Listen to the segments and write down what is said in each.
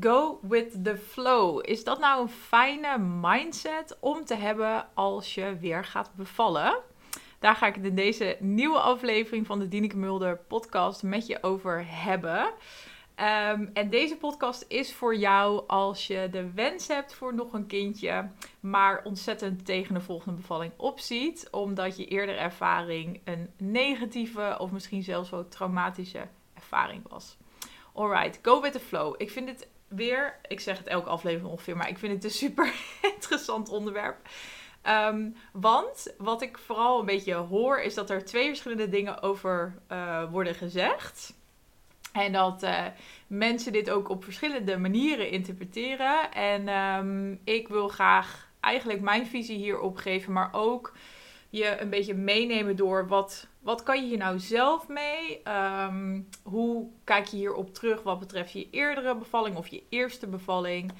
Go with the flow. Is dat nou een fijne mindset om te hebben als je weer gaat bevallen? Daar ga ik het in deze nieuwe aflevering van de Dieneke Mulder podcast met je over hebben. Ehm, en deze podcast is voor jou als je de wens hebt voor nog een kindje, maar ontzettend tegen de volgende bevalling opziet, omdat je eerder ervaring een negatieve of misschien zelfs wel traumatische ervaring was. Alright, go with the flow. Ik vind het weer, ik zeg het elke aflevering ongeveer, maar ik vind het een super interessant onderwerp. Um, want wat ik vooral een beetje hoor, is dat er twee verschillende dingen over uh, worden gezegd. En dat uh, mensen dit ook op verschillende manieren interpreteren. En um, ik wil graag eigenlijk mijn visie hierop geven, maar ook je een beetje meenemen door wat, wat kan je hier nou zelf mee? Um, hoe kijk je hierop terug wat betreft je eerdere bevalling of je eerste bevalling?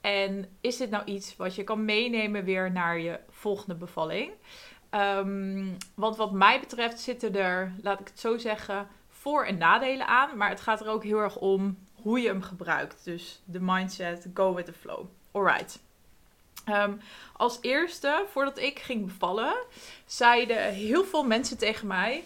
En is dit nou iets wat je kan meenemen weer naar je volgende bevalling? Um, want wat mij betreft zitten er, laat ik het zo zeggen, voor- en nadelen aan. Maar het gaat er ook heel erg om hoe je hem gebruikt. Dus de mindset, go with the flow. Alright. Um, als eerste, voordat ik ging bevallen, zeiden heel veel mensen tegen mij: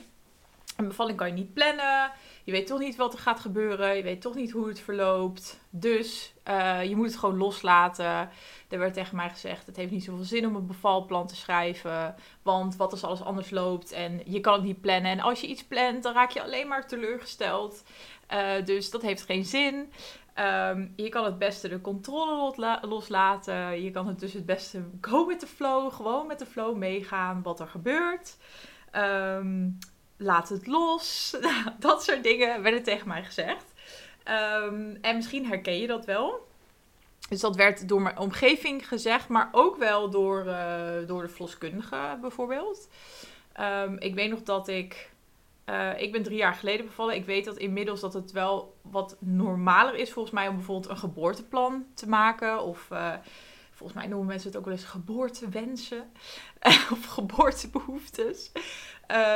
Een bevalling kan je niet plannen. Je weet toch niet wat er gaat gebeuren. Je weet toch niet hoe het verloopt. Dus uh, je moet het gewoon loslaten. Er werd tegen mij gezegd: Het heeft niet zoveel zin om een bevalplan te schrijven. Want wat als alles anders loopt en je kan het niet plannen. En als je iets plant, dan raak je alleen maar teleurgesteld. Uh, dus dat heeft geen zin. Um, je kan het beste de controle loslaten. Je kan het dus het beste go with the flow. Gewoon met de flow meegaan wat er gebeurt. Um, laat het los. dat soort dingen werden tegen mij gezegd. Um, en misschien herken je dat wel. Dus dat werd door mijn omgeving gezegd, maar ook wel door, uh, door de verloskundige bijvoorbeeld. ik weet nog dat ik uh, ik ben drie jaar geleden bevallen. Ik weet dat inmiddels dat het wel wat normaler is volgens mij om bijvoorbeeld een geboorteplan te maken. Of uh, volgens mij noemen mensen het ook wel eens geboortewensen. of geboortebehoeftes.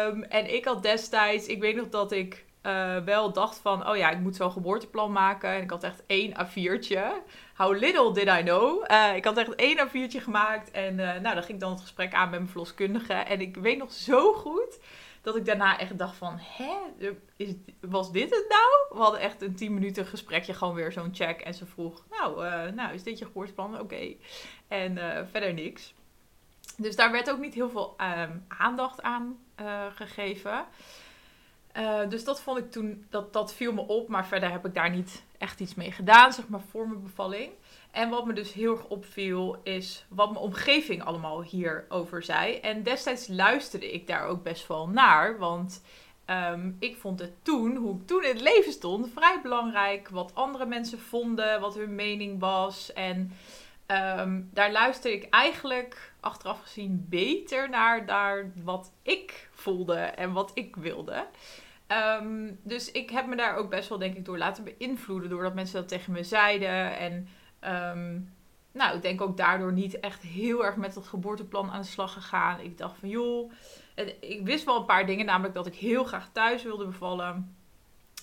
Um, en ik had destijds, ik weet nog dat ik uh, wel dacht van, oh ja, ik moet zo'n geboorteplan maken. En ik had echt één A4'tje. How little did I know. Ik had echt één A4'tje gemaakt. En nou, dan ging ik dan het gesprek aan met mijn verloskundige. En ik weet nog zo goed dat ik daarna echt dacht van, hè, is, was dit het nou? We hadden echt een 10 minuten gesprekje, gewoon weer zo'n check. En ze vroeg, nou, uh, nou is dit je geboorteplan? Oké. En uh, verder niks. Dus daar werd ook niet heel veel um, aandacht aan uh, gegeven. dus dat vond ik toen, dat, dat viel me op. Maar verder heb ik daar niet echt iets mee gedaan, zeg maar, voor mijn bevalling. En wat me dus heel erg opviel, is wat mijn omgeving allemaal hierover zei. En destijds luisterde ik daar ook best wel naar. Want um, ik vond het toen, hoe ik toen in het leven stond, vrij belangrijk. Wat andere mensen vonden, wat hun mening was. En um, daar luisterde ik eigenlijk achteraf gezien beter naar, naar wat ik voelde en wat ik wilde. Um, dus ik heb me daar ook best wel, denk ik, door laten beïnvloeden. Doordat mensen dat tegen me zeiden. En Um, nou, ik denk ook daardoor niet echt heel erg met dat geboorteplan aan de slag gegaan. Ik dacht van joh, ik wist wel een paar dingen, namelijk dat ik heel graag thuis wilde bevallen.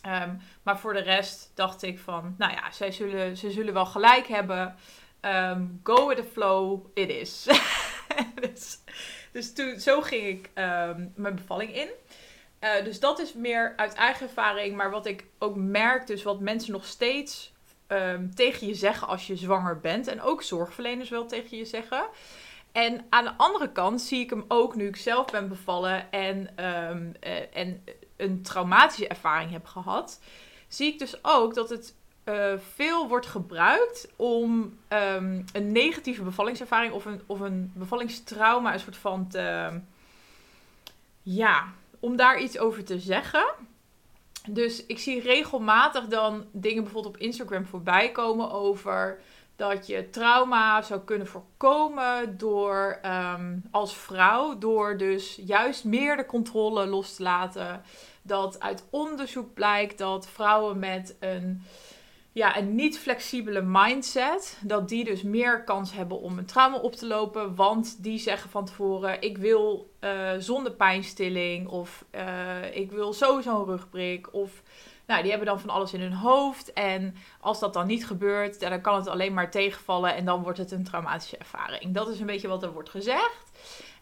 Um, maar voor de rest dacht ik van, nou ja, zij zullen, ze zullen wel gelijk hebben. Um, go with the flow, it is. dus dus toen, zo ging ik mijn bevalling in. Uh, dus dat is meer uit eigen ervaring. Maar wat ik ook merk, dus wat mensen nog steeds um, tegen je zeggen als je zwanger bent. En ook zorgverleners wel tegen je zeggen. En aan de andere kant zie ik hem ook nu ik zelf ben bevallen en, um, uh, en een traumatische ervaring heb gehad. Zie ik dus ook dat het uh, veel wordt gebruikt om um, een negatieve bevallingservaring of een, of een bevallingstrauma een soort van. Ja, om daar iets over te zeggen. Dus ik zie regelmatig dan dingen bijvoorbeeld op Instagram voorbij komen over dat je trauma zou kunnen voorkomen door um, als vrouw, door dus juist meer de controle los te laten. Dat uit onderzoek blijkt dat vrouwen met een ja, een niet flexibele mindset, dat die dus meer kans hebben om een trauma op te lopen. Want die zeggen van tevoren: ik wil uh, zonder pijnstilling, of uh, ik wil sowieso een rugprik, of Nou, die hebben dan van alles in hun hoofd. En als dat dan niet gebeurt, dan kan het alleen maar tegenvallen. En dan wordt het een traumatische ervaring. Dat is een beetje wat er wordt gezegd.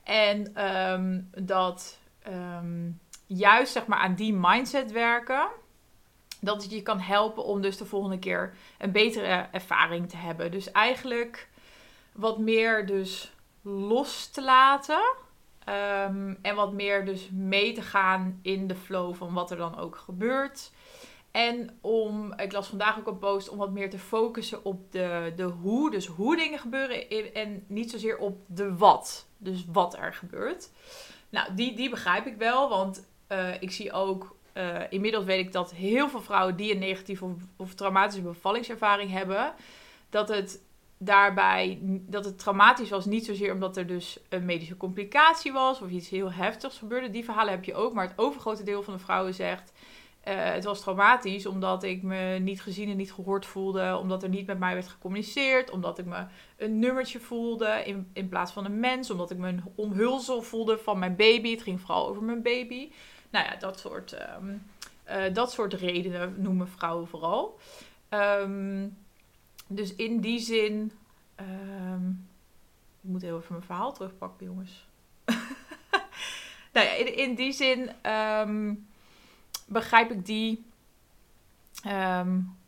En ehm, dat ehm, juist zeg maar aan die mindset werken. Dat het je kan helpen om dus de volgende keer een betere ervaring te hebben. Dus eigenlijk wat meer dus los te laten. Ehm, en wat meer dus mee te gaan in de flow van wat er dan ook gebeurt. En om, ik las vandaag ook een post, om wat meer te focussen op de, de hoe. Dus hoe dingen gebeuren en niet zozeer op de wat. Dus wat er gebeurt. Nou, die, die begrijp ik wel, want uh, ik zie ook, uh, inmiddels weet ik dat heel veel vrouwen die een negatieve of, of traumatische bevallingservaring hebben, dat het daarbij dat het traumatisch was. Niet zozeer omdat er dus een medische complicatie was of iets heel heftigs gebeurde. Die verhalen heb je ook. Maar het overgrote deel van de vrouwen zegt. Uh, het was traumatisch omdat ik me niet gezien en niet gehoord voelde. Omdat er niet met mij werd gecommuniceerd. Omdat ik me een nummertje voelde in, in plaats van een mens. Omdat ik me een omhulsel voelde van mijn baby. Het ging vooral over mijn baby. Nou ja, dat soort, um, uh, dat soort redenen noemen vrouwen vooral. Um, dus in die zin. Um, ik moet heel even mijn verhaal terugpakken, jongens. nou ja, in, in die zin begrijp ik die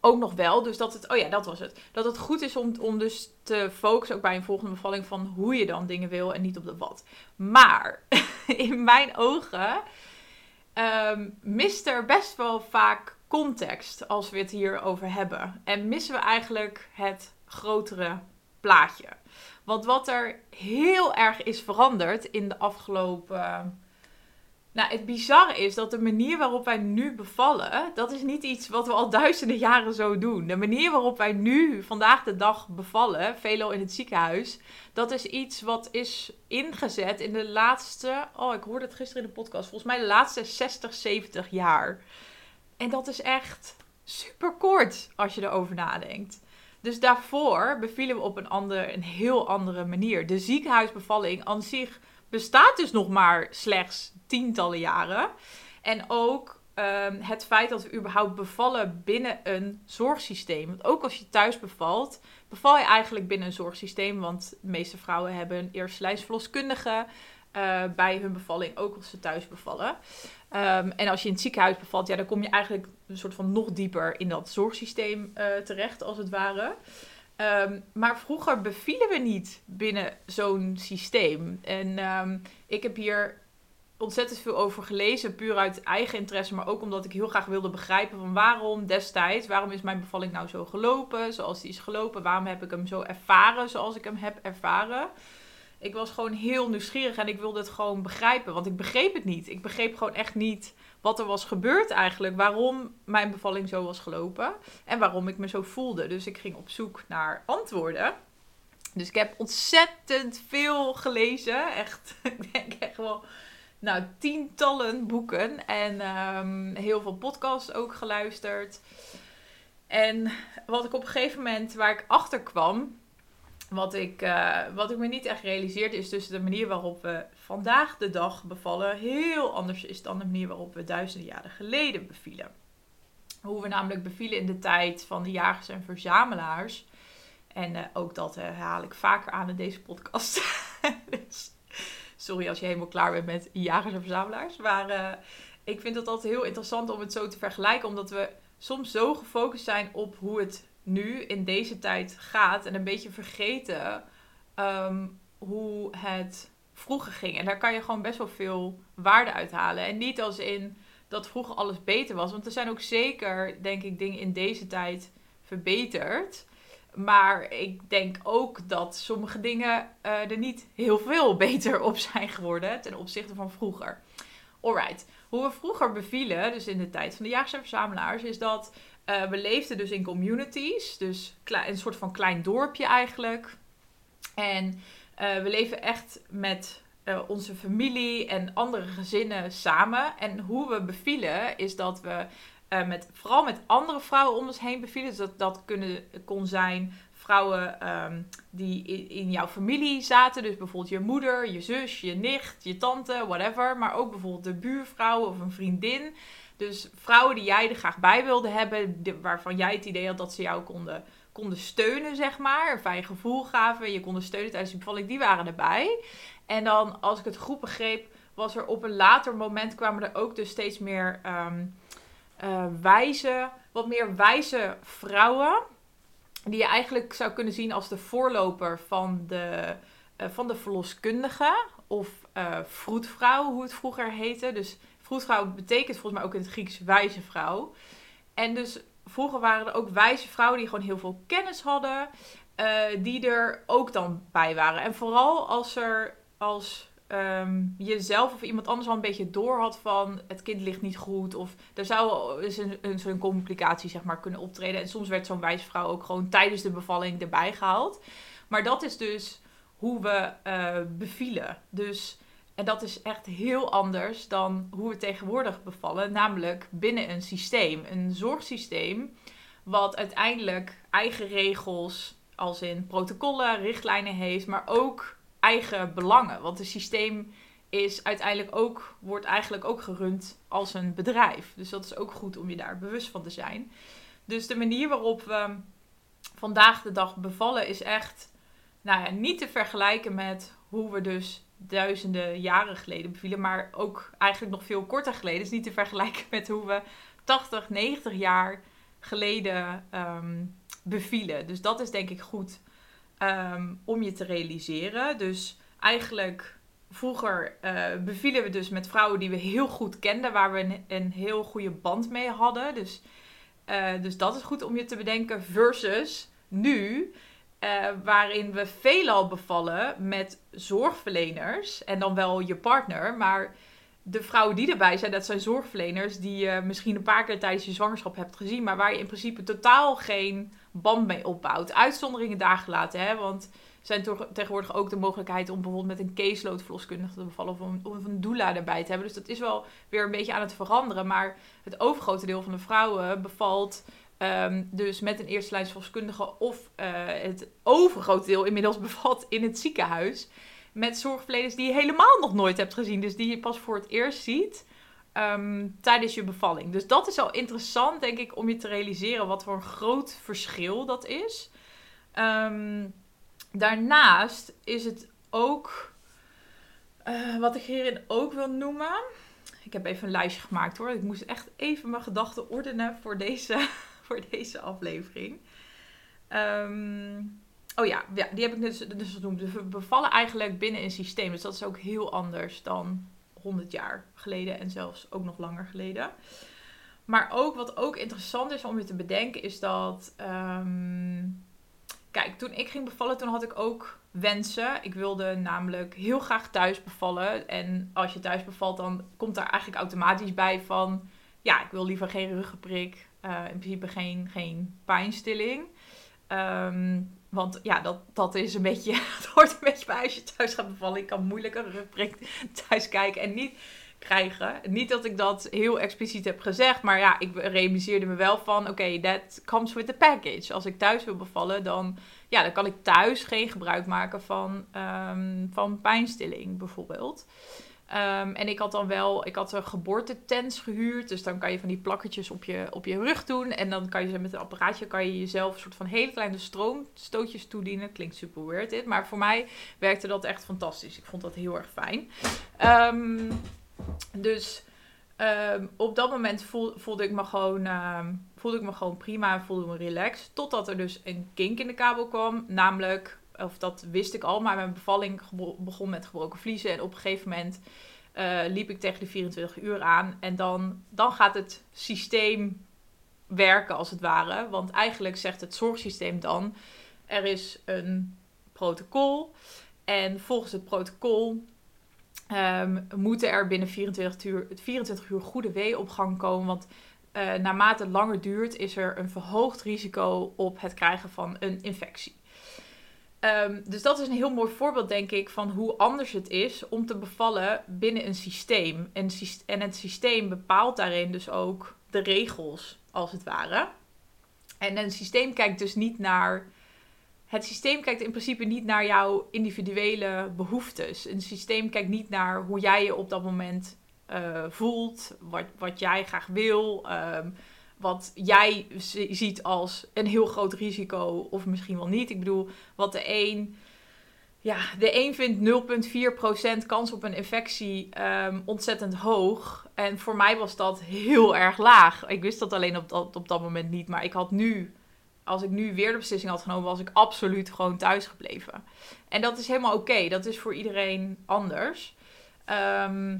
ook nog wel. Dus dat het, oh ja, dat was het. Dat het goed is om, om dus te focussen ook bij een volgende bevalling van hoe je dan dingen wil en niet op de wat. Maar in mijn ogen um, mist er best wel vaak context als we het hier over hebben. En missen we eigenlijk het grotere plaatje. Want wat er heel erg is veranderd in de afgelopen. Nou, het bizarre is dat de manier waarop wij nu bevallen, dat is niet iets wat we al duizenden jaren zo doen. De manier waarop wij nu vandaag de dag bevallen, veelal in het ziekenhuis, dat is iets wat is ingezet in de laatste, oh ik hoorde het gisteren in de podcast, volgens mij de laatste 60, 70 jaar. En dat is echt super kort als je erover nadenkt. Dus daarvoor bevielen we op een, ander, een heel andere manier. De ziekenhuisbevalling aan zich bestaat dus nog maar slechts tientallen jaren. En ook um, het feit dat we überhaupt bevallen binnen een zorgsysteem. Want ook als je thuis bevalt, beval je eigenlijk binnen een zorgsysteem. Want de meeste vrouwen hebben een eerste uh, bij hun bevalling, ook als ze thuis bevallen. Um, en als je in het ziekenhuis bevalt, ja, dan kom je eigenlijk een soort van nog dieper in dat zorgsysteem uh, terecht, als het ware. Um, maar vroeger bevielen we niet binnen zo'n systeem. En um, ik heb hier ontzettend veel over gelezen, puur uit eigen interesse, maar ook omdat ik heel graag wilde begrijpen van waarom destijds, waarom is mijn bevalling nou zo gelopen, zoals die is gelopen, waarom heb ik hem zo ervaren zoals ik hem heb ervaren. Ik was gewoon heel nieuwsgierig en ik wilde het gewoon begrijpen. Want ik begreep het niet. Ik begreep gewoon echt niet wat er was gebeurd eigenlijk. Waarom mijn bevalling zo was gelopen. En waarom ik me zo voelde. Dus ik ging op zoek naar antwoorden. Dus ik heb ontzettend veel gelezen. Echt, ik denk echt wel, nou, tientallen boeken. En um, heel veel podcasts ook geluisterd. En wat ik op een gegeven moment, waar ik achter kwam, wat ik, uh, wat ik me niet echt realiseerde is dus de manier waarop we vandaag de dag bevallen heel anders is dan de manier waarop we duizenden jaren geleden bevielen. Hoe we namelijk bevielen in de tijd van de jagers en verzamelaars. En uh, ook dat herhaal ik vaker aan in deze podcast. dus, sorry als je helemaal klaar bent met jagers en verzamelaars. Maar ik vind het altijd heel interessant om het zo te vergelijken. Omdat we soms zo gefocust zijn op hoe het nu in deze tijd gaat en een beetje vergeten um, hoe het vroeger ging. En daar kan je gewoon best wel veel waarde uit halen. En niet als in dat vroeger alles beter was. Want er zijn ook zeker, denk ik, dingen in deze tijd verbeterd. Maar ik denk ook dat sommige dingen uh, er niet heel veel beter op zijn geworden ten opzichte van vroeger. Alright, hoe we vroeger bevielen, dus in de tijd van de jagers en verzamelaars, is dat uh, we leefden dus in communities, dus een soort van klein dorpje eigenlijk. En uh, we leven echt met uh, onze familie en andere gezinnen samen. En hoe we bevielen is dat we met, vooral met andere vrouwen om ons heen bevielen. Dus dat, dat kunnen, kon zijn vrouwen um, die in, jouw familie zaten. Dus bijvoorbeeld je moeder, je zus, je nicht, je tante, whatever. Maar ook bijvoorbeeld de buurvrouw of een vriendin. Dus vrouwen die jij er graag bij wilde hebben, waarvan jij het idee had dat ze jou konden, konden steunen, zeg maar. Een fijn gevoel gaven, je konden steunen tijdens de bevalling, die waren erbij. En dan, als ik het goed begreep, was er op een later moment kwamen er ook dus steeds meer um, wijze, wat meer wijze vrouwen. Die je eigenlijk zou kunnen zien als de voorloper van de, uh, van de verloskundige. Of uh, vroedvrouw, hoe het vroeger heette. Dus vroedvrouw betekent volgens mij ook in het Grieks wijze vrouw. En dus vroeger waren er ook wijze vrouwen die gewoon heel veel kennis hadden. Uh, die er ook dan bij waren. En vooral als er als um, jezelf of iemand anders al een beetje door had van het kind ligt niet goed. Of er zou eens een, zo'n complicatie zeg maar, kunnen optreden. En soms werd zo'n wijsvrouw ook gewoon tijdens de bevalling erbij gehaald. Maar dat is dus hoe we uh, bevielen. Dus, en dat is echt heel anders dan hoe we tegenwoordig bevallen. Namelijk binnen een systeem. Een zorgsysteem wat uiteindelijk eigen regels als in protocollen, richtlijnen heeft. Maar ook eigen belangen. Want het systeem is uiteindelijk ook, wordt eigenlijk ook gerund als een bedrijf. Dus dat is ook goed om je daar bewust van te zijn. Dus de manier waarop we vandaag de dag bevallen is echt nou ja, niet te vergelijken met hoe we dus duizenden jaren geleden bevielen. Maar ook eigenlijk nog veel korter geleden. Is niet te vergelijken met hoe we 80, 90 jaar geleden um, bevielen. Dus dat is denk ik goed Ehm, om je te realiseren. Dus eigenlijk vroeger uh, bevielen we dus met vrouwen die we heel goed kenden, waar we een, heel goede band mee hadden. Dus, uh, dus dat is goed om je te bedenken. Versus nu, uh, waarin we veelal bevallen met zorgverleners en dan wel je partner, maar de vrouwen die erbij zijn, dat zijn zorgverleners die je misschien een paar keer tijdens je zwangerschap hebt gezien, maar waar je in principe totaal geen band mee opbouwt. Uitzonderingen daar gelaten, hè? want er zijn toch tegenwoordig ook de mogelijkheid om bijvoorbeeld met een caseload verloskundige te bevallen of een, of een doula erbij te hebben. Dus dat is wel weer een beetje aan het veranderen, maar het overgrote deel van de vrouwen bevalt um, dus met een eerste lijns verloskundige of uh, het overgrote deel inmiddels bevalt in het ziekenhuis met zorgverleners die je helemaal nog nooit hebt gezien. Dus die je pas voor het eerst ziet um, tijdens je bevalling. Dus dat is al interessant, denk ik, om je te realiseren wat voor een groot verschil dat is. Um, daarnaast is het ook, uh, wat ik hierin ook wil noemen. Ik heb even een lijstje gemaakt hoor. Ik moest echt even mijn gedachten ordenen voor deze, voor deze aflevering. Um, Oh ja, ja, die heb ik dus, dus genoemd. We bevallen eigenlijk binnen een systeem. Dus dat is ook heel anders dan 100 jaar geleden en zelfs ook nog langer geleden. Maar ook wat ook interessant is om je te bedenken, is dat. Um, kijk, toen ik ging bevallen, toen had ik ook wensen. Ik wilde namelijk heel graag thuis bevallen. En als je thuis bevalt, dan komt daar eigenlijk automatisch bij van. Ja, ik wil liever geen ruggenprik. Uh, in principe geen, geen pijnstilling. Um, want ja, dat, dat is een beetje, het hoort een beetje bij als je thuis gaat bevallen. Ik kan moeilijk een rugprik thuis kijken en niet krijgen. Niet dat ik dat heel expliciet heb gezegd, maar ja, ik realiseerde me wel van, oké, okay, that comes with the package. Als ik thuis wil bevallen, dan, ja, dan kan ik thuis geen gebruik maken van, um, van pijnstilling bijvoorbeeld. Um, en ik had dan wel, ik had een geboortetents gehuurd. Dus dan kan je van die plakketjes op je, op je rug doen. En dan kan je met een apparaatje kan je jezelf een soort van hele kleine stroomstootjes toedienen. Klinkt super weird dit. Maar voor mij werkte dat echt fantastisch. Ik vond dat heel erg fijn. Um, dus um, op dat moment voel, voelde, ik me gewoon, voelde ik me gewoon prima en voelde me relaxed. Totdat er dus een kink in de kabel kwam. Namelijk of dat wist ik al, maar mijn bevalling begon met gebroken vliezen. En op een gegeven moment uh, liep ik tegen de 24 uur aan. En dan, dan gaat het systeem werken, als het ware. Want eigenlijk zegt het zorgsysteem dan: er is een protocol. En volgens het protocol um, moeten er binnen 24 uur, 24 uur goede weeopgang komen. Want uh, naarmate het langer duurt, is er een verhoogd risico op het krijgen van een infectie. Um, dus dat is een heel mooi voorbeeld, denk ik, van hoe anders het is om te bevallen binnen een systeem. En, en het systeem bepaalt daarin dus ook de regels, als het ware. En een systeem kijkt dus niet naar. Het systeem kijkt in principe niet naar jouw individuele behoeftes. Een systeem kijkt niet naar hoe jij je op dat moment eh, voelt, wat, wat jij graag wil, ehm, wat jij ziet als een heel groot risico of misschien wel niet. Ik bedoel, wat de een, ja, de een vindt 0,4% kans op een infectie ehm, ontzettend hoog. En voor mij was dat heel erg laag. Ik wist dat alleen op dat, op dat moment niet, maar ik had nu als ik nu weer de beslissing had genomen, was ik absoluut gewoon thuis gebleven. En dat is helemaal oké. Dat is voor iedereen anders. Ehm,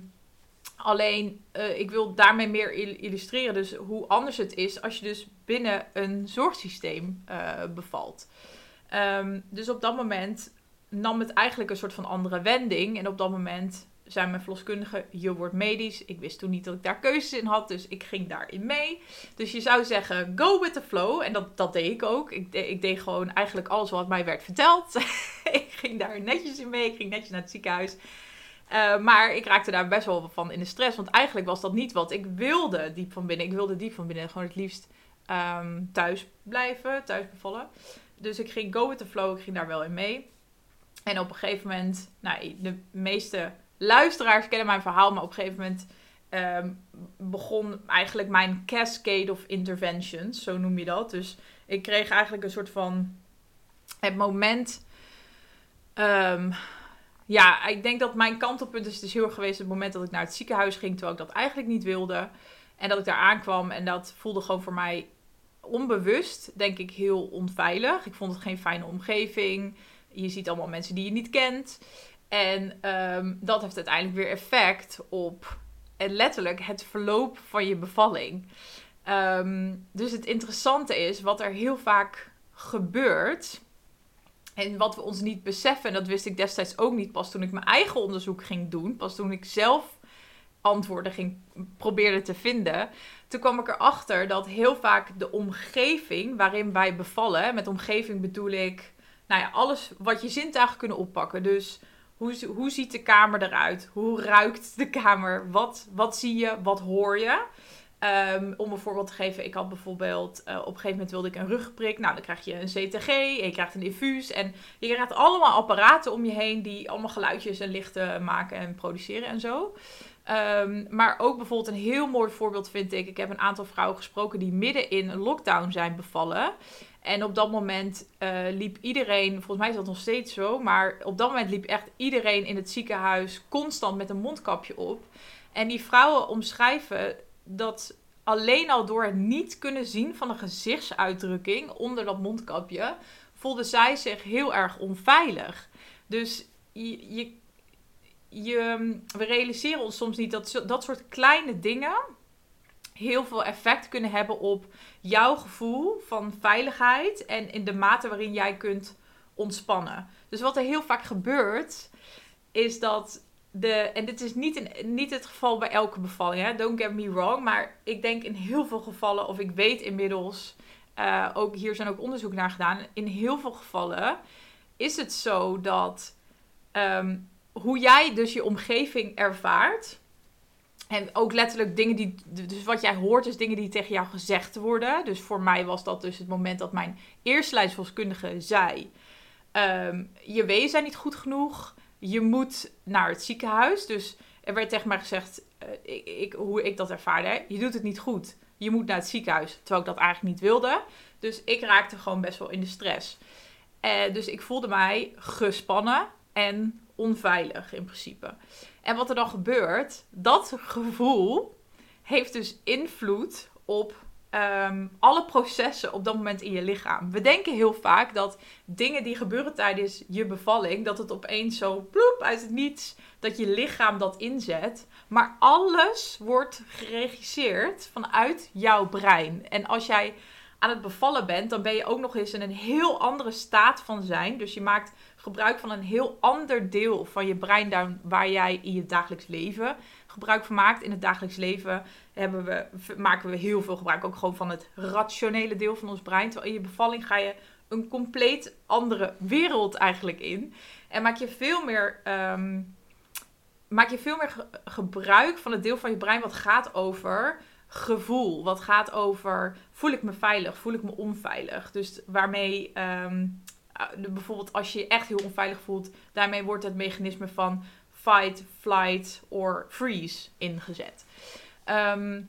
alleen, uh, ik wil daarmee meer illustreren dus hoe anders het is als je dus binnen een zorgsysteem uh, bevalt. Um, dus op dat moment nam het eigenlijk een soort van andere wending. En op dat moment zei mijn verloskundige, je wordt medisch. Ik wist toen niet dat ik daar keuzes in had, dus ik ging daarin mee. Dus je zou zeggen, go with the flow. En dat, dat deed ik ook. Ik, ik deed gewoon eigenlijk alles wat mij werd verteld. ik ging daar netjes in mee, ik ging netjes naar het ziekenhuis. Uh, maar ik raakte daar best wel van in de stress. Want eigenlijk was dat niet wat ik wilde diep van binnen. Ik wilde diep van binnen gewoon het liefst um, thuis blijven, thuis bevallen. Dus ik ging go with the flow, ik ging daar wel in mee. En op een gegeven moment, nou, de meeste luisteraars kennen mijn verhaal, maar op een gegeven moment um, begon eigenlijk mijn cascade of interventions, zo noem je dat. Dus ik kreeg eigenlijk een soort van het moment. Um, ja, ik denk dat mijn kantelpunt is dus heel erg geweest het moment dat ik naar het ziekenhuis ging, terwijl ik dat eigenlijk niet wilde. En dat ik daar aankwam en dat voelde gewoon voor mij onbewust, denk ik, heel onveilig. Ik vond het geen fijne omgeving. Je ziet allemaal mensen die je niet kent. En um, dat heeft uiteindelijk weer effect op en letterlijk het verloop van je bevalling. Um, dus het interessante is wat er heel vaak gebeurt. En wat we ons niet beseffen, en dat wist ik destijds ook niet pas toen ik mijn eigen onderzoek ging doen. Pas toen ik zelf antwoorden ging probeerde te vinden. Toen kwam ik erachter dat heel vaak de omgeving waarin wij bevallen. Met omgeving bedoel ik, nou ja, alles wat je zintuigen kunnen oppakken. Dus hoe, hoe ziet de kamer eruit? Hoe ruikt de kamer? Wat, wat zie je? Wat hoor je? Um, om een voorbeeld te geven, ik had bijvoorbeeld uh, op een gegeven moment wilde ik een rugprik. Nou, dan krijg je een CTG, en je krijgt een infuus en je krijgt allemaal apparaten om je heen die allemaal geluidjes en lichten maken en produceren en zo. Um, maar ook bijvoorbeeld een heel mooi voorbeeld vind ik. Ik heb een aantal vrouwen gesproken die midden in een lockdown zijn bevallen. En op dat moment uh, liep iedereen, volgens mij is dat nog steeds zo, maar op dat moment liep echt iedereen in het ziekenhuis constant met een mondkapje op. En die vrouwen omschrijven dat alleen al door het niet kunnen zien van een gezichtsuitdrukking onder dat mondkapje, voelden zij zich heel erg onveilig. Dus je, je, we realiseren ons soms niet dat dat soort kleine dingen heel veel effect kunnen hebben op jouw gevoel van veiligheid en in de mate waarin jij kunt ontspannen. Dus wat er heel vaak gebeurt, is dat de. En dit is niet, een, niet het geval bij elke bevalling, hè? don't get me wrong. Maar ik denk in heel veel gevallen, of ik weet inmiddels, uh, ook hier zijn ook onderzoek naar gedaan. In heel veel gevallen is het zo dat um, hoe jij dus je omgeving ervaart en ook letterlijk dingen die. Dus wat jij hoort, is dingen die tegen jou gezegd worden. Dus voor mij was dat dus het moment dat mijn eerste lijstvolkskundige zei: um, Je weeën zijn niet goed genoeg. Je moet naar het ziekenhuis. Dus er werd tegen mij gezegd: uh, ik, hoe ik dat ervaarde. Je doet het niet goed. Je moet naar het ziekenhuis. Terwijl ik dat eigenlijk niet wilde. Dus ik raakte gewoon best wel in de stress. Uh, dus ik voelde mij gespannen en onveilig in principe. En wat er dan gebeurt, dat gevoel heeft dus invloed op um, alle processen op dat moment in je lichaam. We denken heel vaak dat dingen die gebeuren tijdens je bevalling, dat het opeens zo bloep uit het niets, dat je lichaam dat inzet. Maar alles wordt geregisseerd vanuit jouw brein. En als jij aan het bevallen bent, dan ben je ook nog eens in een heel andere staat van zijn. Dus je maakt gebruik van een heel ander deel van je brein dan waar jij in je dagelijks leven gebruik van maakt. In het dagelijks leven hebben we, maken we heel veel gebruik ook gewoon van het rationele deel van ons brein. Terwijl in je bevalling ga je een compleet andere wereld eigenlijk in. En maak je veel meer. Ehm, maak je veel meer gebruik van het deel van je brein wat gaat over gevoel. Wat gaat over voel ik me veilig, voel ik me onveilig. Dus waarmee um, bijvoorbeeld als je je echt heel onveilig voelt, daarmee wordt het mechanisme van fight, flight or freeze ingezet. Ehm,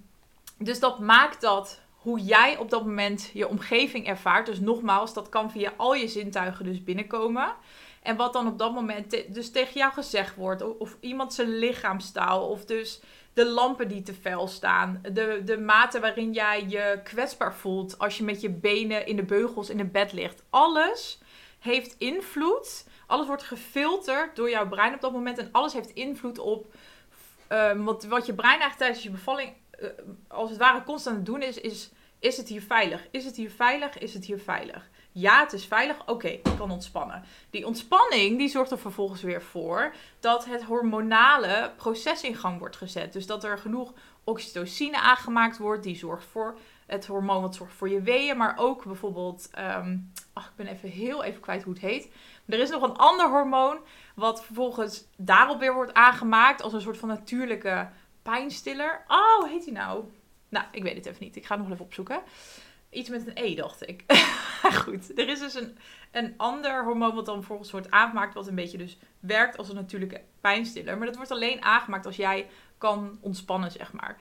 dus dat maakt dat hoe jij op dat moment je omgeving ervaart. Dus nogmaals, dat kan via al je zintuigen dus binnenkomen. En wat dan op dat moment dus tegen jou gezegd wordt. Of, of iemand zijn lichaamstaal. Of dus de lampen die te fel staan. De, de mate waarin jij je kwetsbaar voelt als je met je benen in de beugels in het bed ligt. Alles heeft invloed. Alles wordt gefilterd door jouw brein op dat moment. En alles heeft invloed op uh, wat, wat je brein eigenlijk tijdens je bevalling uh, als het ware constant aan het doen is, is... Is het hier veilig? Is het hier veilig? Is het hier veilig? Ja, het is veilig. Oké, ik kan ontspannen. Die ontspanning die zorgt er vervolgens weer voor dat het hormonale proces in gang wordt gezet. Dus dat er genoeg oxytocine aangemaakt wordt. Die zorgt voor het hormoon wat zorgt voor je weeën. Maar ook bijvoorbeeld, um, ach, ik ben even heel even kwijt hoe het heet. er is nog een ander hormoon wat vervolgens daarop weer wordt aangemaakt als een soort van natuurlijke pijnstiller. Oh, heet die nou? Nou, ik weet het even niet. Ik ga het nog even opzoeken. Iets met een E, dacht ik. Goed, er is dus een, een ander hormoon wat dan vervolgens wordt aangemaakt, wat een beetje dus werkt als een natuurlijke pijnstiller. Maar dat wordt alleen aangemaakt als jij kan ontspannen, zeg maar.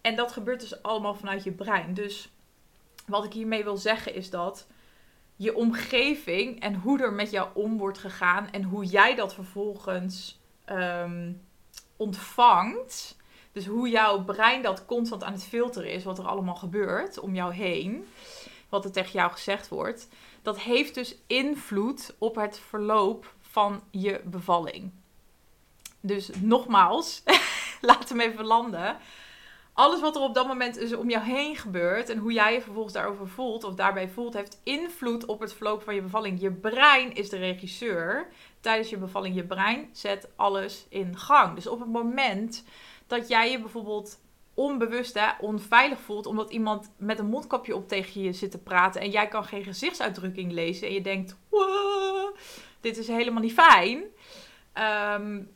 En dat gebeurt dus allemaal vanuit je brein. Dus wat ik hiermee wil zeggen is dat je omgeving en hoe er met jou om wordt gegaan en hoe jij dat vervolgens um, ontvangt. Dus hoe jouw brein dat constant aan het filteren is, wat er allemaal gebeurt om jou heen, wat er tegen jou gezegd wordt, dat heeft dus invloed op het verloop van je bevalling. Dus nogmaals, laat hem even landen alles wat er op dat moment dus om jou heen gebeurt en hoe jij je vervolgens daarover voelt of daarbij voelt, heeft invloed op het verloop van je bevalling. Je brein is de regisseur. Tijdens je bevalling, je brein zet alles in gang. Dus op het moment dat jij je bijvoorbeeld onbewust hè, onveilig voelt omdat iemand met een mondkapje op tegen je zit te praten en jij kan geen gezichtsuitdrukking lezen en je denkt, dit is helemaal niet fijn. Um,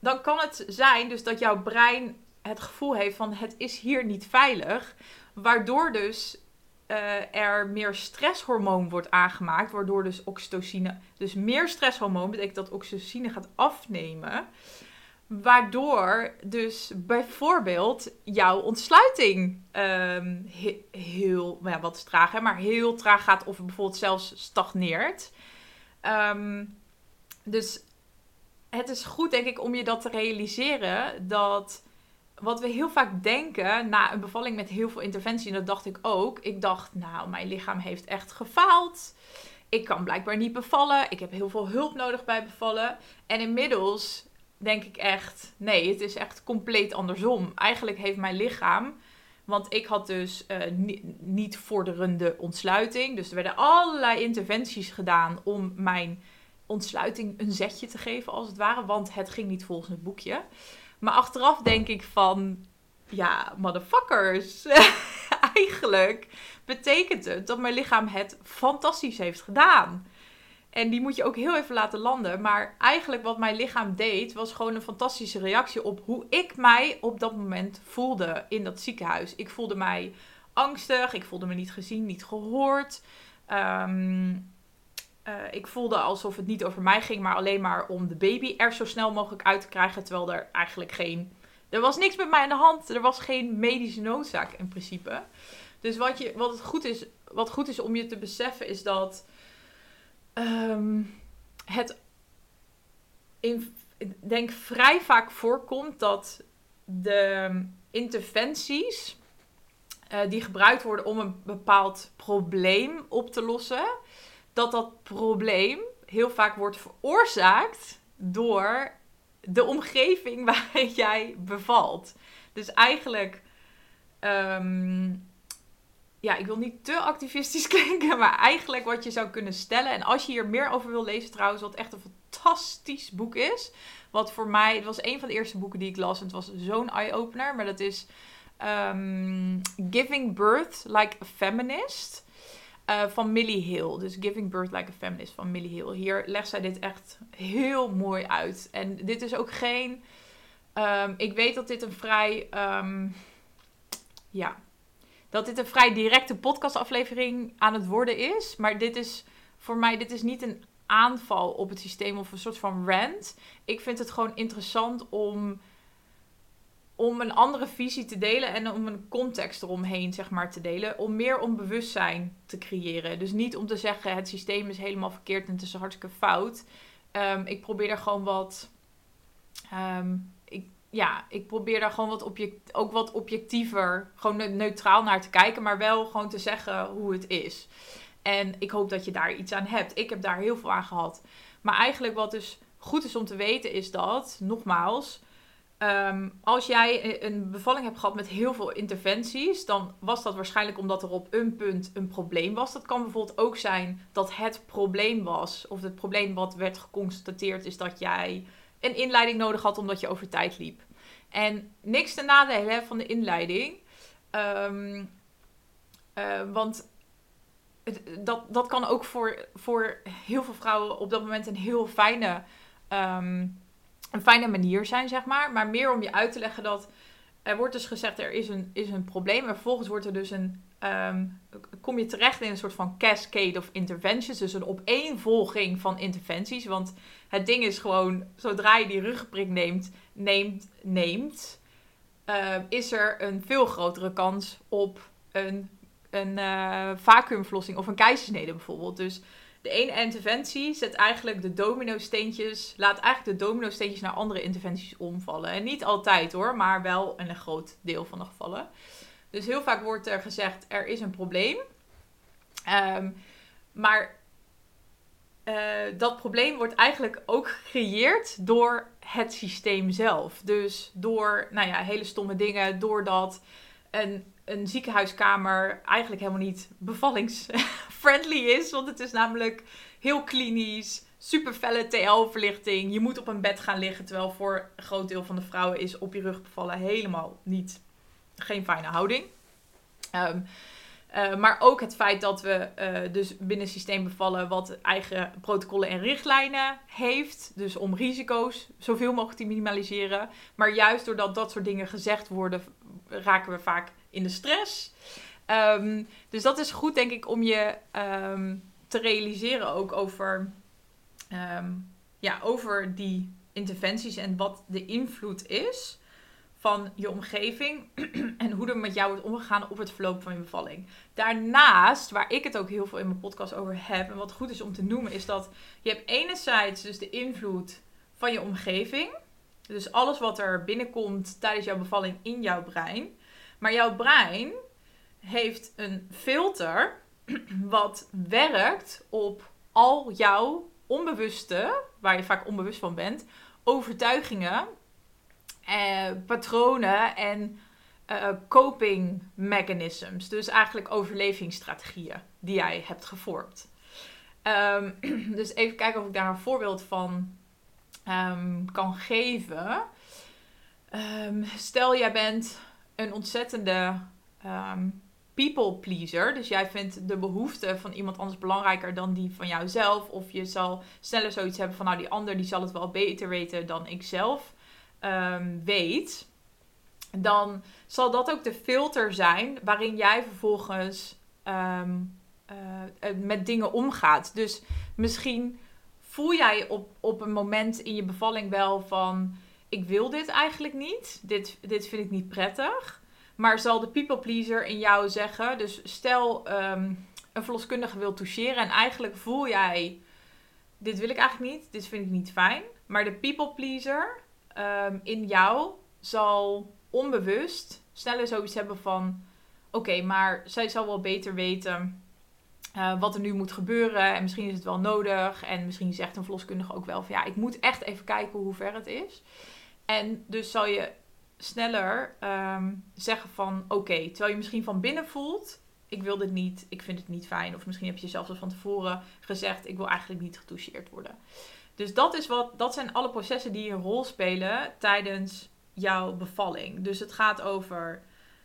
dan kan het zijn dus dat jouw brein het gevoel heeft van het is hier niet veilig. Waardoor dus uh, er meer stresshormoon wordt aangemaakt. Waardoor dus oxytocine, dus meer stresshormoon betekent dat oxytocine gaat afnemen. Waardoor dus bijvoorbeeld jouw ontsluiting um, heel, nou ja, wat traag, hè, maar heel traag gaat of bijvoorbeeld zelfs stagneert. Um, dus het is goed, denk ik, om je dat te realiseren dat wat we heel vaak denken na een bevalling met heel veel interventie, en dat dacht ik ook. Ik dacht, nou, mijn lichaam heeft echt gefaald. Ik kan blijkbaar niet bevallen. Ik heb heel veel hulp nodig bij bevallen. En inmiddels denk ik echt, nee, het is echt compleet andersom. Eigenlijk heeft mijn lichaam, want ik had dus uh, niet vorderende ontsluiting. Dus er werden allerlei interventies gedaan om mijn ontsluiting een zetje te geven, als het ware. Want het ging niet volgens het boekje. Maar achteraf denk ik van, ja, motherfuckers. Eigenlijk betekent het dat mijn lichaam het fantastisch heeft gedaan. En die moet je ook heel even laten landen. Maar eigenlijk wat mijn lichaam deed, was gewoon een fantastische reactie op hoe ik mij op dat moment voelde in dat ziekenhuis. Ik voelde mij angstig, ik voelde me niet gezien, niet gehoord. Um, uh, ik voelde alsof het niet over mij ging, maar alleen maar om de baby er zo snel mogelijk uit te krijgen. Terwijl er eigenlijk geen. Er was niks met mij aan de hand. Er was geen medische noodzaak in principe. Dus wat, je, wat, het goed is, wat goed is om je te beseffen is dat um, het in, denk vrij vaak voorkomt dat de interventies uh, die gebruikt worden om een bepaald probleem op te lossen dat dat probleem heel vaak wordt veroorzaakt door de omgeving waar jij bevalt. Dus eigenlijk, um, ja, ik wil niet te activistisch klinken, maar eigenlijk wat je zou kunnen stellen. En als je hier meer over wil lezen, trouwens, wat echt een fantastisch boek is. Wat voor mij, het was een van de eerste boeken die ik las. En het was zo'n eye-opener, maar dat is um, Giving Birth Like a Feminist. Uh, van Millie Hill. Dus Giving Birth Like a Feminist van Millie Hill. Hier legt zij dit echt heel mooi uit. En dit is ook geen. Um, ik weet dat dit een vrij. Um, ja. Dat dit een vrij directe podcastaflevering aan het worden is. Maar dit is voor mij. Dit is niet een aanval op het systeem of een soort van rant. Ik vind het gewoon interessant om, om een andere visie te delen en om een context eromheen zeg maar, te delen. Om meer om bewustzijn te creëren. Dus niet om te zeggen het systeem is helemaal verkeerd en het is hartstikke fout. Ehm, ik probeer er gewoon wat. Ik, ja, ik probeer daar gewoon wat object, ook wat objectiever, gewoon neutraal naar te kijken, maar wel gewoon te zeggen hoe het is. En ik hoop dat je daar iets aan hebt. Ik heb daar heel veel aan gehad. Maar eigenlijk wat dus goed is om te weten is dat, nogmaals, ehm, als jij een bevalling hebt gehad met heel veel interventies, dan was dat waarschijnlijk omdat er op een punt een probleem was. Dat kan bijvoorbeeld ook zijn dat het probleem was, of het probleem wat werd geconstateerd is dat jij een inleiding nodig had omdat je over tijd liep. En niks ten nadele van de inleiding. Ehm, eh, want dat, dat kan ook voor, voor heel veel vrouwen op dat moment een heel fijne, um, een fijne manier zijn, zeg maar. Maar meer om je uit te leggen dat er wordt dus gezegd er is een, is een probleem. En vervolgens wordt er dus een, um, kom je terecht in een soort van cascade of interventions. Dus een opeenvolging van interventies. Want het ding is gewoon, zodra je die rugprik neemt, neemt, neemt uh, is er een veel grotere kans op een een uh, vacuümverlossing of een keizersnede bijvoorbeeld. Dus de ene interventie zet eigenlijk de domino-steentjes, laat eigenlijk de domino-steentjes naar andere interventies omvallen. En niet altijd hoor, maar wel in een groot deel van de gevallen. Dus heel vaak wordt er gezegd, er is een probleem. Um, maar uh, dat probleem wordt eigenlijk ook gecreëerd door het systeem zelf. Dus door, nou ja, hele stomme dingen, doordat een een ziekenhuiskamer eigenlijk helemaal niet bevallingsfriendly is. Want het is namelijk heel klinisch, super felle TL-verlichting. Je moet op een bed gaan liggen. Terwijl voor een groot deel van de vrouwen is op je rug bevallen helemaal niet, geen fijne houding. Um, uh, maar ook het feit dat we uh, dus binnen systeem bevallen wat eigen protocollen en richtlijnen heeft. Dus om risico's zoveel mogelijk te minimaliseren. Maar juist doordat dat soort dingen gezegd worden, raken we vaak in de stress. Um, dus dat is goed, denk ik, om je um, te realiseren ook over, ja, over die interventies en wat de invloed is van je omgeving en hoe er met jou wordt omgegaan op het verloop van je bevalling. Daarnaast, waar ik het ook heel veel in mijn podcast over heb en wat goed is om te noemen, is dat je hebt enerzijds dus de invloed van je omgeving. Dus alles wat er binnenkomt tijdens jouw bevalling in jouw brein. Maar jouw brein heeft een filter wat werkt op al jouw onbewuste, waar je vaak onbewust van bent, overtuigingen, eh, patronen en uh, coping mechanisms. Dus eigenlijk overlevingsstrategieën die jij hebt gevormd. Um, dus even kijken of ik daar een voorbeeld van um, kan geven. Um, stel, jij bent een ontzettende people pleaser. Dus jij vindt de behoeften van iemand anders belangrijker dan die van jouzelf. Of je zal sneller zoiets hebben van nou die ander die zal het wel beter weten dan ik zelf um, weet. Dan zal dat ook de filter zijn waarin jij vervolgens um, uh, met dingen omgaat. Dus misschien voel jij op, op een moment in je bevalling wel van ik wil dit eigenlijk niet. Dit, dit vind ik niet prettig. Maar zal de people pleaser in jou zeggen, dus stel um, een verloskundige wil toucheren en eigenlijk voel jij, dit wil ik eigenlijk niet, dit vind ik niet fijn. Maar de people pleaser um, in jou zal onbewust sneller zoiets hebben van, oké, maar zij zal wel beter weten uh, wat er nu moet gebeuren. En misschien is het wel nodig. En misschien zegt een verloskundige ook wel van ja, ik moet echt even kijken hoe ver het is. En dus zal je sneller um, zeggen van oké, terwijl je misschien van binnen voelt, ik wil dit niet, ik vind het niet fijn. Of misschien heb je zelfs al van tevoren gezegd, ik wil eigenlijk niet getoucheerd worden. Dus dat, is wat, dat zijn alle processen die een rol spelen tijdens jouw bevalling. Dus het gaat over.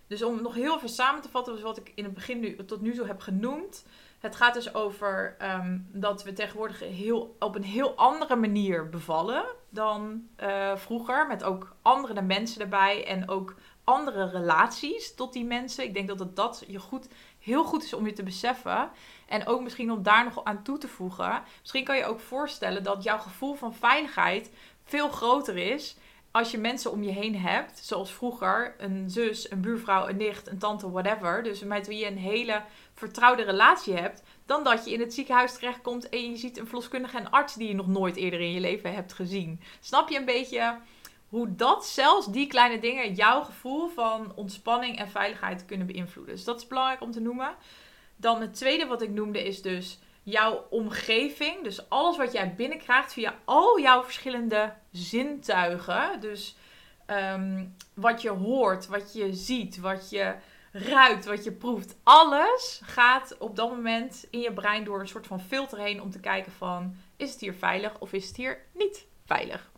Dus om nog heel even samen te vatten, dus wat ik in het begin nu, tot nu toe heb genoemd. Het gaat dus over um, dat we tegenwoordig heel, op een heel andere manier bevallen dan uh, vroeger. Met ook andere mensen erbij en ook andere relaties tot die mensen. Ik denk dat het dat je goed heel goed is om je te beseffen. En ook misschien om daar nog aan toe te voegen. Misschien kan je ook voorstellen dat jouw gevoel van veiligheid veel groter is als je mensen om je heen hebt, zoals vroeger, een zus, een buurvrouw, een nicht, een tante, whatever, dus met wie je een hele vertrouwde relatie hebt, dan dat je in het ziekenhuis terechtkomt en je ziet een verloskundige en arts die je nog nooit eerder in je leven hebt gezien. Snap je een beetje hoe dat zelfs die kleine dingen jouw gevoel van ontspanning en veiligheid kunnen beïnvloeden? Dus dat is belangrijk om te noemen. Dan het tweede wat ik noemde is dus jouw omgeving. Dus alles wat jij binnenkrijgt via al jouw verschillende zintuigen. Dus ehm, wat je hoort, wat je ziet, wat je ruikt, wat je proeft. Alles gaat op dat moment in je brein door een soort van filter heen om te kijken van... Is het hier veilig of is het hier niet veilig?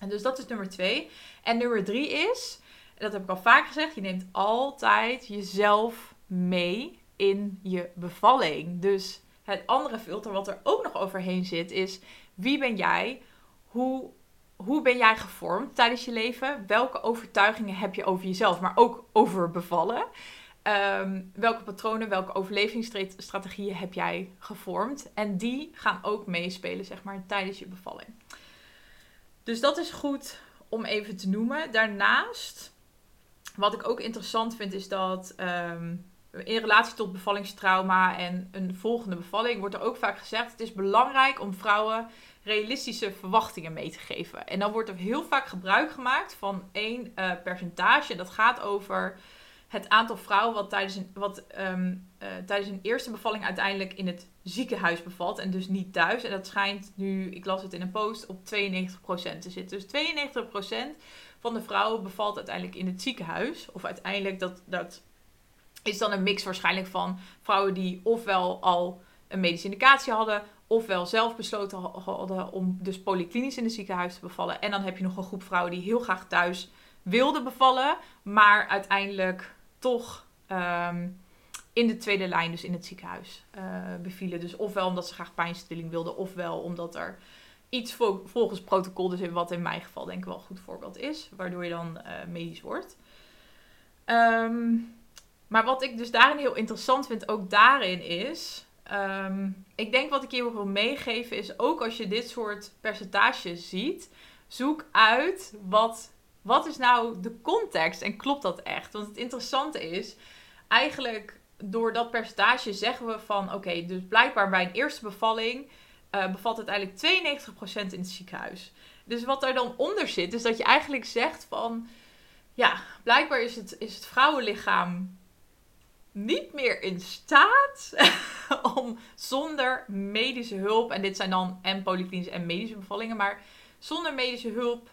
En dus dat is nummer twee. En nummer drie is, dat heb ik al vaak gezegd, je neemt altijd jezelf mee in je bevalling. Dus het andere filter wat er ook nog overheen zit is wie ben jij? Hoe, hoe ben jij gevormd tijdens je leven? Welke overtuigingen heb je over jezelf, maar ook over bevallen? Ehm, welke patronen, welke overlevingsstrategieën heb jij gevormd? En die gaan ook meespelen, zeg maar, tijdens je bevalling. Dus dat is goed om even te noemen. Daarnaast, wat ik ook interessant vind, is dat ehm, in relatie tot bevallingstrauma en een volgende bevalling wordt er ook vaak gezegd: het is belangrijk om vrouwen realistische verwachtingen mee te geven. En dan wordt er heel vaak gebruik gemaakt van één uh, percentage. Dat gaat over het aantal vrouwen wat tijdens een, wat, um, uh, tijdens een eerste bevalling uiteindelijk in het ziekenhuis bevalt en dus niet thuis. En dat schijnt nu, ik las het in een post, op 92% te zitten. Dus 92% van de vrouwen bevalt uiteindelijk in het ziekenhuis. Of uiteindelijk dat, dat is dan een mix waarschijnlijk van vrouwen die ofwel al een medische indicatie hadden, ofwel zelf besloten hadden om dus polyklinisch in het ziekenhuis te bevallen. En dan heb je nog een groep vrouwen die heel graag thuis wilden bevallen, maar uiteindelijk toch ehm, in de tweede lijn, dus in het ziekenhuis, uh, bevielen. Dus ofwel omdat ze graag pijnstilling wilden, ofwel omdat er iets volgens protocol, dus in wat in mijn geval denk ik wel een goed voorbeeld is, waardoor je dan uh, medisch wordt. Um, maar wat ik dus daarin heel interessant vind, ook daarin is. Ehm, ik denk wat ik je wil meegeven is ook als je dit soort percentages ziet, zoek uit wat, wat is nou de context en klopt dat echt? Want het interessante is, eigenlijk door dat percentage zeggen we van oké, dus blijkbaar bij een eerste bevalling uh, bevalt het eigenlijk 92% in het ziekenhuis. Dus wat er dan onder zit, is dat je eigenlijk zegt van ja, blijkbaar is het, is het vrouwenlichaam niet meer in staat om zonder medische hulp, en dit zijn dan en polyklinische en medische bevallingen, maar zonder medische hulp,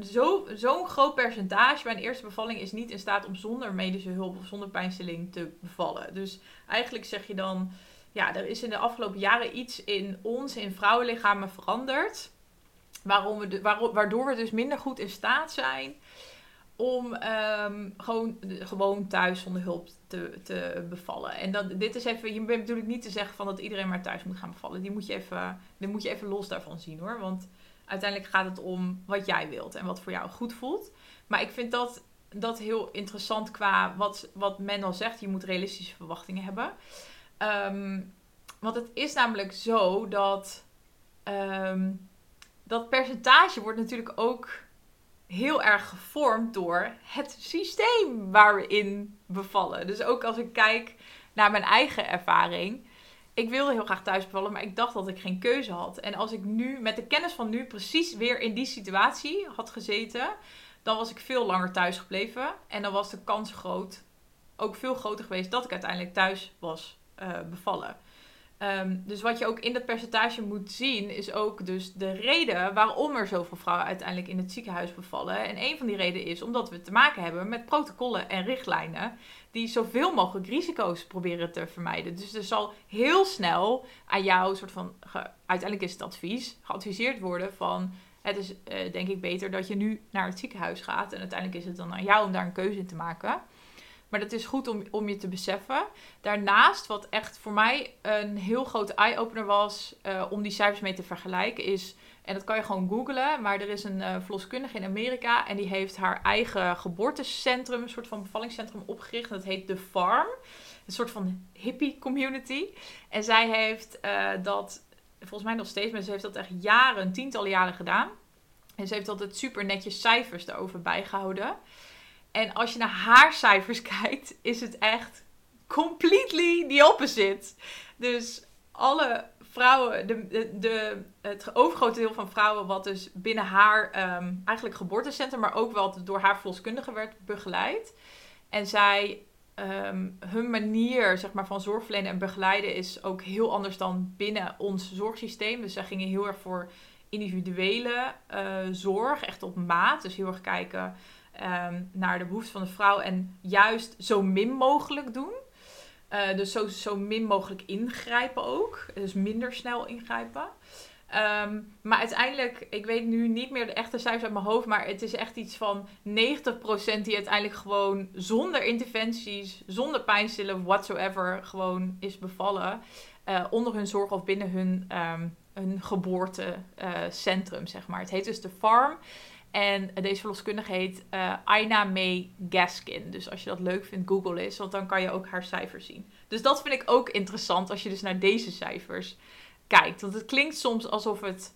zo'n zo groot percentage bij een eerste bevalling is niet in staat om zonder medische hulp of zonder pijnstilling te bevallen. Dus eigenlijk zeg je dan, ja, er is in de afgelopen jaren iets in ons, in vrouwenlichamen veranderd, waarom we waardoor we dus minder goed in staat zijn om um, gewoon, gewoon thuis zonder hulp te, te bevallen. En dat, dit is even, je bent natuurlijk niet te zeggen van dat iedereen maar thuis moet gaan bevallen. Die moet je even, die moet je even los daarvan zien hoor. Want uiteindelijk gaat het om wat jij wilt en wat voor jou goed voelt. Maar ik vind dat, dat heel interessant qua wat, wat men al zegt. Je moet realistische verwachtingen hebben. Um, want het is namelijk zo dat um, dat percentage wordt natuurlijk ook heel erg gevormd door het systeem waar we in bevallen. Dus ook als ik kijk naar mijn eigen ervaring. Ik wilde heel graag thuis bevallen, maar ik dacht dat ik geen keuze had. En als ik nu met de kennis van nu precies weer in die situatie had gezeten, dan was ik veel langer thuis gebleven. En dan was de kans groot, ook veel groter geweest, dat ik uiteindelijk thuis was uh, bevallen. Ehm, dus wat je ook in dat percentage moet zien, is ook dus de reden waarom er zoveel vrouwen uiteindelijk in het ziekenhuis bevallen. En een van die redenen is omdat we te maken hebben met protocollen en richtlijnen die zoveel mogelijk risico's proberen te vermijden. Dus er zal heel snel aan jou, soort van, uiteindelijk is het advies, geadviseerd worden van het is uh, denk ik beter dat je nu naar het ziekenhuis gaat. En uiteindelijk is het dan aan jou om daar een keuze in te maken. Maar dat is goed om, om je te beseffen. Daarnaast, wat echt voor mij een heel grote eye-opener was uh, om die cijfers mee te vergelijken, is. En dat kan je gewoon googlen. Maar er is een uh, verloskundige in Amerika. En die heeft haar eigen geboortecentrum, een soort van bevallingscentrum opgericht. Dat heet The Farm. een soort van hippie community. En zij heeft uh, dat, volgens mij nog steeds, maar ze heeft dat echt jaren, tientallen jaren gedaan. En ze heeft altijd super netjes cijfers erover bijgehouden. En als je naar haar cijfers kijkt, is het echt completely the opposite. Dus alle vrouwen, de, de, het overgrote deel van vrouwen, wat dus binnen haar um, eigenlijk geboortecentrum, maar ook wel door haar verloskundige werd begeleid. En zij, um, hun manier zeg maar, van zorgverlenen en begeleiden is ook heel anders dan binnen ons zorgsysteem. Dus zij gingen heel erg voor individuele uh, zorg, echt op maat. Dus heel erg kijken um, naar de behoeften van de vrouw en juist zo min mogelijk doen. Uh, dus zo, zo min mogelijk ingrijpen ook. Dus minder snel ingrijpen. Um, maar uiteindelijk, ik weet nu niet meer de echte cijfers uit mijn hoofd, maar het is echt iets van 90% die uiteindelijk gewoon zonder interventies, zonder pijnstillen, whatsoever, gewoon is bevallen. Uh, onder hun zorg of binnen hun, um, hun geboortecentrum, zeg maar. Het heet dus de Farm. En deze verloskundige heet uh, Aina May Gaskin. Dus als je dat leuk vindt, google eens, want dan kan je ook haar cijfers zien. Dus dat vind ik ook interessant als je dus naar deze cijfers kijkt. Want het klinkt soms alsof het,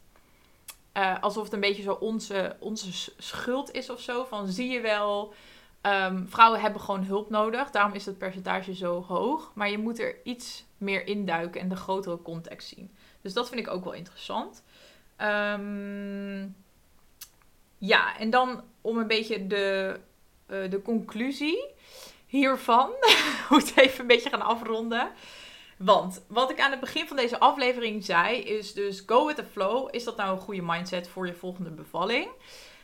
uh, alsof het een beetje zo onze, onze schuld is of zo. Van zie je wel, um, vrouwen hebben gewoon hulp nodig. Daarom is het percentage zo hoog. Maar je moet er iets meer induiken en de grotere context zien. Dus dat vind ik ook wel interessant. Um, ja, en dan om een beetje de, uh, de conclusie hiervan. moet even een beetje gaan afronden. Want wat ik aan het begin van deze aflevering zei, is dus go with the flow. Is dat nou een goede mindset voor je volgende bevalling?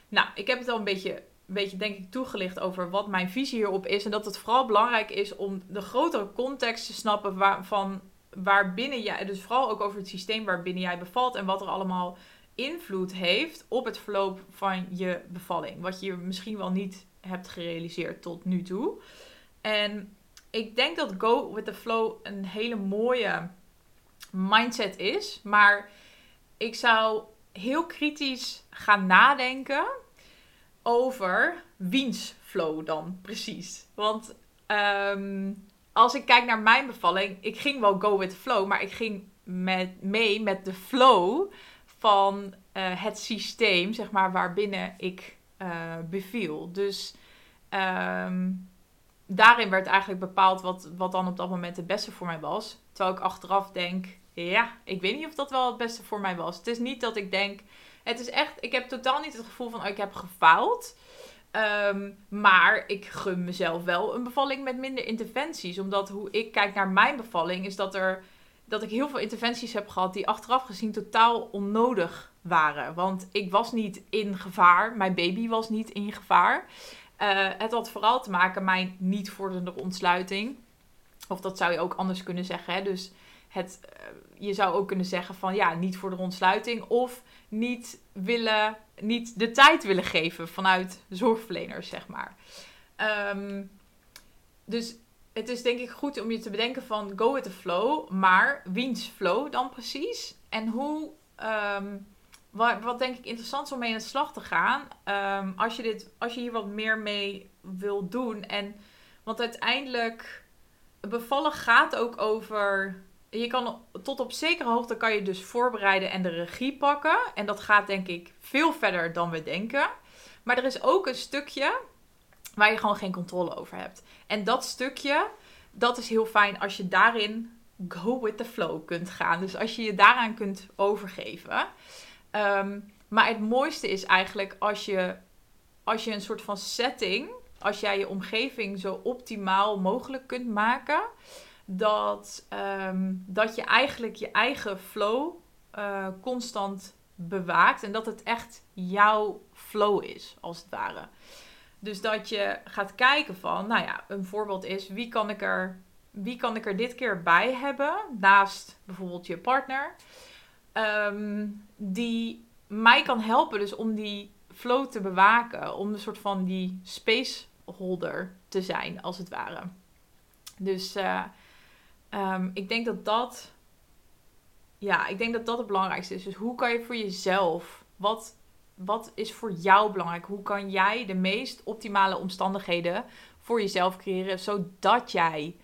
Nou, ik heb het al een beetje, een beetje denk ik toegelicht over wat mijn visie hierop is. En dat het vooral belangrijk is om de grotere context te snappen waar, van waarbinnen jij, dus vooral ook over het systeem waarbinnen jij bevalt en wat er allemaal invloed heeft op het verloop van je bevalling. Wat je misschien wel niet hebt gerealiseerd tot nu toe. En ik denk dat go with the flow een hele mooie mindset is. Maar ik zou heel kritisch gaan nadenken over wiens flow dan precies. Want ehm, als ik kijk naar mijn bevalling, ik ging wel go with the flow, maar ik ging met, mee met de flow van uh, het systeem, zeg maar, waarbinnen ik uh, beviel. Dus um, daarin werd eigenlijk bepaald wat, wat dan op dat moment het beste voor mij was. Terwijl ik achteraf denk, ja, ik weet niet of dat wel het beste voor mij was. Het is niet dat ik denk, het is echt, ik heb totaal niet het gevoel van, oh, ik heb gefaald. Um, maar ik gun mezelf wel een bevalling met minder interventies. Omdat hoe ik kijk naar mijn bevalling, is dat er dat ik heel veel interventies heb gehad die achteraf gezien totaal onnodig waren. Want ik was niet in gevaar, mijn baby was niet in gevaar. Uh, het had vooral te maken met mijn niet vorderende ontsluiting. Of dat zou je ook anders kunnen zeggen. Hè? Dus het, uh, je zou ook kunnen zeggen van ja, niet voor de ontsluiting. Of niet, willen, niet de tijd willen geven vanuit zorgverleners, zeg maar. Um, dus het is denk ik goed om je te bedenken van go with the flow, maar wiens flow dan precies? En hoe, um, wat, denk ik interessant is om mee aan de slag te gaan, um, als, je dit, als je hier wat meer mee wil doen. En, want uiteindelijk, bevallen gaat ook over, je kan tot op zekere hoogte kan je dus voorbereiden en de regie pakken. En dat gaat denk ik veel verder dan we denken. Maar er is ook een stukje waar je gewoon geen controle over hebt. En dat stukje, dat is heel fijn als je daarin go with the flow kunt gaan. Dus als je je daaraan kunt overgeven. Um, maar het mooiste is eigenlijk als je, als je een soort van setting, als jij je omgeving zo optimaal mogelijk kunt maken, dat, um, dat je eigenlijk je eigen flow uh, constant bewaakt en dat het echt jouw flow is, als het ware. Dus dat je gaat kijken van, nou ja, een voorbeeld is wie kan ik er, wie kan ik er dit keer bij hebben, naast bijvoorbeeld je partner, um, die mij kan helpen dus om die flow te bewaken, om een soort van die spaceholder te zijn, als het ware. Dus uh, um, ik denk dat dat, ja, ik denk dat dat het belangrijkste is. Dus hoe kan je voor jezelf, wat wat is voor jou belangrijk? Hoe kan jij de meest optimale omstandigheden voor jezelf creëren, zodat jij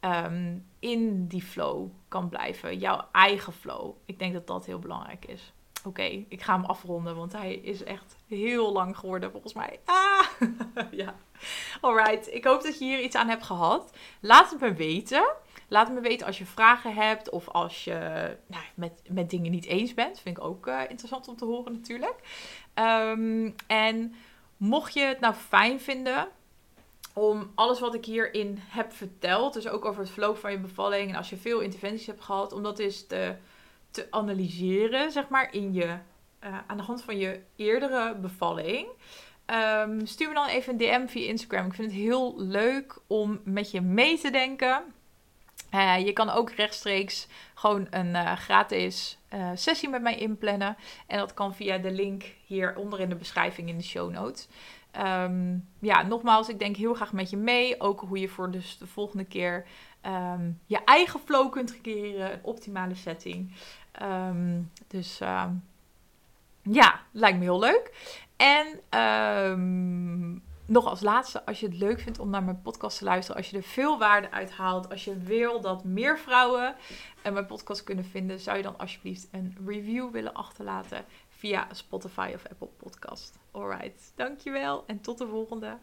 ehm, in die flow kan blijven. Jouw eigen flow. Ik denk dat dat heel belangrijk is. Oké, ik ga hem afronden, want hij is echt heel lang geworden volgens mij. Ah, ja. Alright, ik hoop dat je hier iets aan hebt gehad. Laat het me weten. Laat me weten als je vragen hebt of als je nou, met, met dingen niet eens bent. Vind ik ook uh, interessant om te horen natuurlijk. Um, en mocht je het nou fijn vinden om alles wat ik hierin heb verteld, dus ook over het verloop van je bevalling en als je veel interventies hebt gehad, om dat eens te, te analyseren, zeg maar, in je, uh, aan de hand van je eerdere bevalling. Um, stuur me dan even een DM via Instagram. Ik vind het heel leuk om met je mee te denken. Uh, je kan ook rechtstreeks gewoon een uh, gratis uh, sessie met mij inplannen. En dat kan via de link hieronder in de beschrijving in de show notes. Um, ja, nogmaals, ik denk heel graag met je mee. Ook hoe je voor dus de volgende keer um, je eigen flow kunt creëren. Een optimale setting. Um, dus ja, lijkt me heel leuk. En nog als laatste, als je het leuk vindt om naar mijn podcast te luisteren, als je er veel waarde uit haalt, als je wil dat meer vrouwen mijn podcast kunnen vinden, zou je dan alsjeblieft een review willen achterlaten via Spotify of Apple Podcast. Alright, dankjewel en tot de volgende.